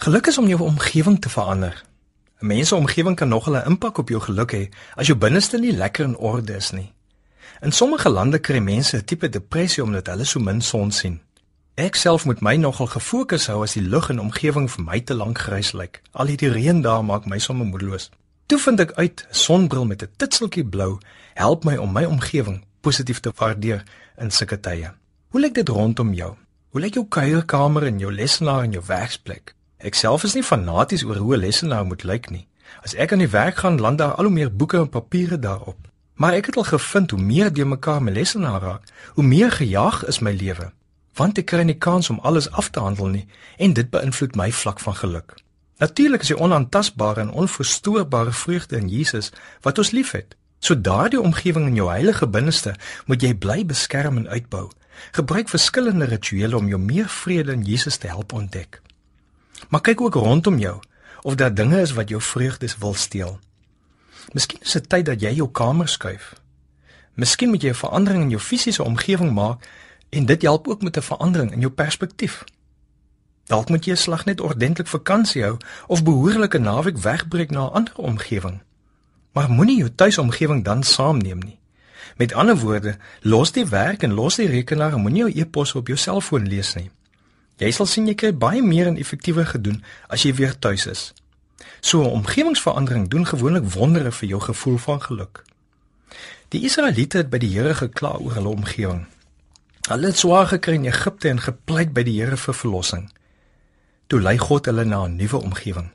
Geluk is om jou omgewing te verander. 'n Mens se omgewing kan nog 'n impak op jou geluk hê as jou binneste nie lekker in orde is nie. In sommige lande kry mense 'n tipe depressie omdat hulle so min son sien. Ek self moet my nogal gefokus hou as die lug en omgewing vir my te lank grys lyk. Al hierdie reën daar maak my sommer moedeloos. Toe vind ek uit 'n sonbril met 'n titseltjie blou help my om my omgewing positief te waardeer in sulke tye. Hoe lyk dit rondom jou? Hoe lyk jou kuierkamer en jou lesenaar en jou werksplek? Ek self is nie fanaties oor hoe 'n lesenaar moet lyk nie. As ek aan die werk gaan, land daar al hoe meer boeke en papiere daarop. Maar ek het al gevind hoe meer die mekaar my lesenaar raak, hoe meer gejaag is my lewe. Want ek kry nie kans om alles af te handel nie en dit beïnvloed my vlak van geluk. Natuurlik is die onaantastbare en onverstoorbare vreugde in Jesus wat ons liefhet. So daardie omgewing in jou heilige binneste moet jy bly beskerm en uitbou. Gebruik verskillende rituele om jou meer vrede in Jesus te help ontdek. Maar kyk ook rondom jou of daar dinge is wat jou vreugdes wil steel. Miskien is dit tyd dat jy jou kamer skuif. Miskien moet jy 'n verandering in jou fisiese omgewing maak en dit help ook met 'n verandering in jou perspektief. Dalk moet jy 'n slag net ordentlik vakansie hou of behoorlike naweek wegbreek na 'n ander omgewing. Maar moenie jou tuisomgewing dan saamneem nie. Met ander woorde, los die werk en los die rekenaar en moenie jou e-pos op jou selfoon lees nie. Jy sal sien jy kry baie meer en effektiewer gedoen as jy weer tuis is. So 'n omgewingsverandering doen gewoonlik wondere vir jou gevoel van geluk. Die Israeliete het by die Here gekla oor hulle omgewing. Hulle het swaar gekry in Egipte en gepleit by die Here vir verlossing. Toe lei God hulle na 'n nuwe omgewing.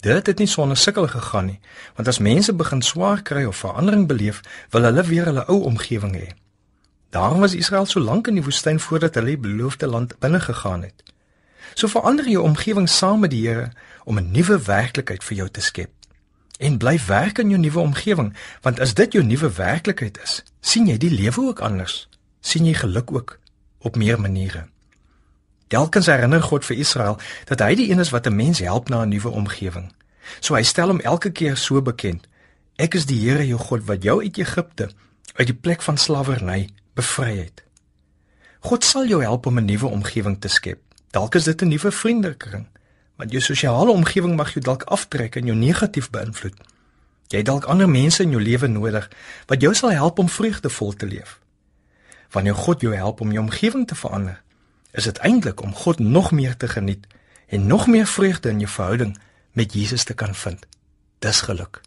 Dit het nie sonder sukkel gegaan nie, want as mense begin swaar kry of verandering beleef, wil hulle weer hulle ou omgewing hê. Daarom was Israel so lank in die woestyn voordat hulle die beloofde land binne gegaan het. So verander jou omgewing saam met die Here om 'n nuwe werklikheid vir jou te skep. En bly werk in jou nuwe omgewing, want as dit jou nuwe werklikheid is, sien jy die lewe ook anders. sien jy geluk ook op meer maniere. Telkens herinner God vir Israel dat hy die een is wat 'n mens help na 'n nuwe omgewing. So hy stel hom elke keer so bekend. Ek is die Here jou God wat jou uit Egipte, uit die plek van slawerny bevry het. God sal jou help om 'n nuwe omgewing te skep. Dalk is dit 'n nuwe vriendekring, want jou sosiale omgewing mag jou dalk aftrek en jou negatief beïnvloed. Jy het dalk ander mense in jou lewe nodig wat jou sal help om vreugdevol te leef. Wanneer God jou help om jou omgewing te verander, is dit eintlik om God nog meer te geniet en nog meer vreugde in jou verhouding met Jesus te kan vind. Dis geluk.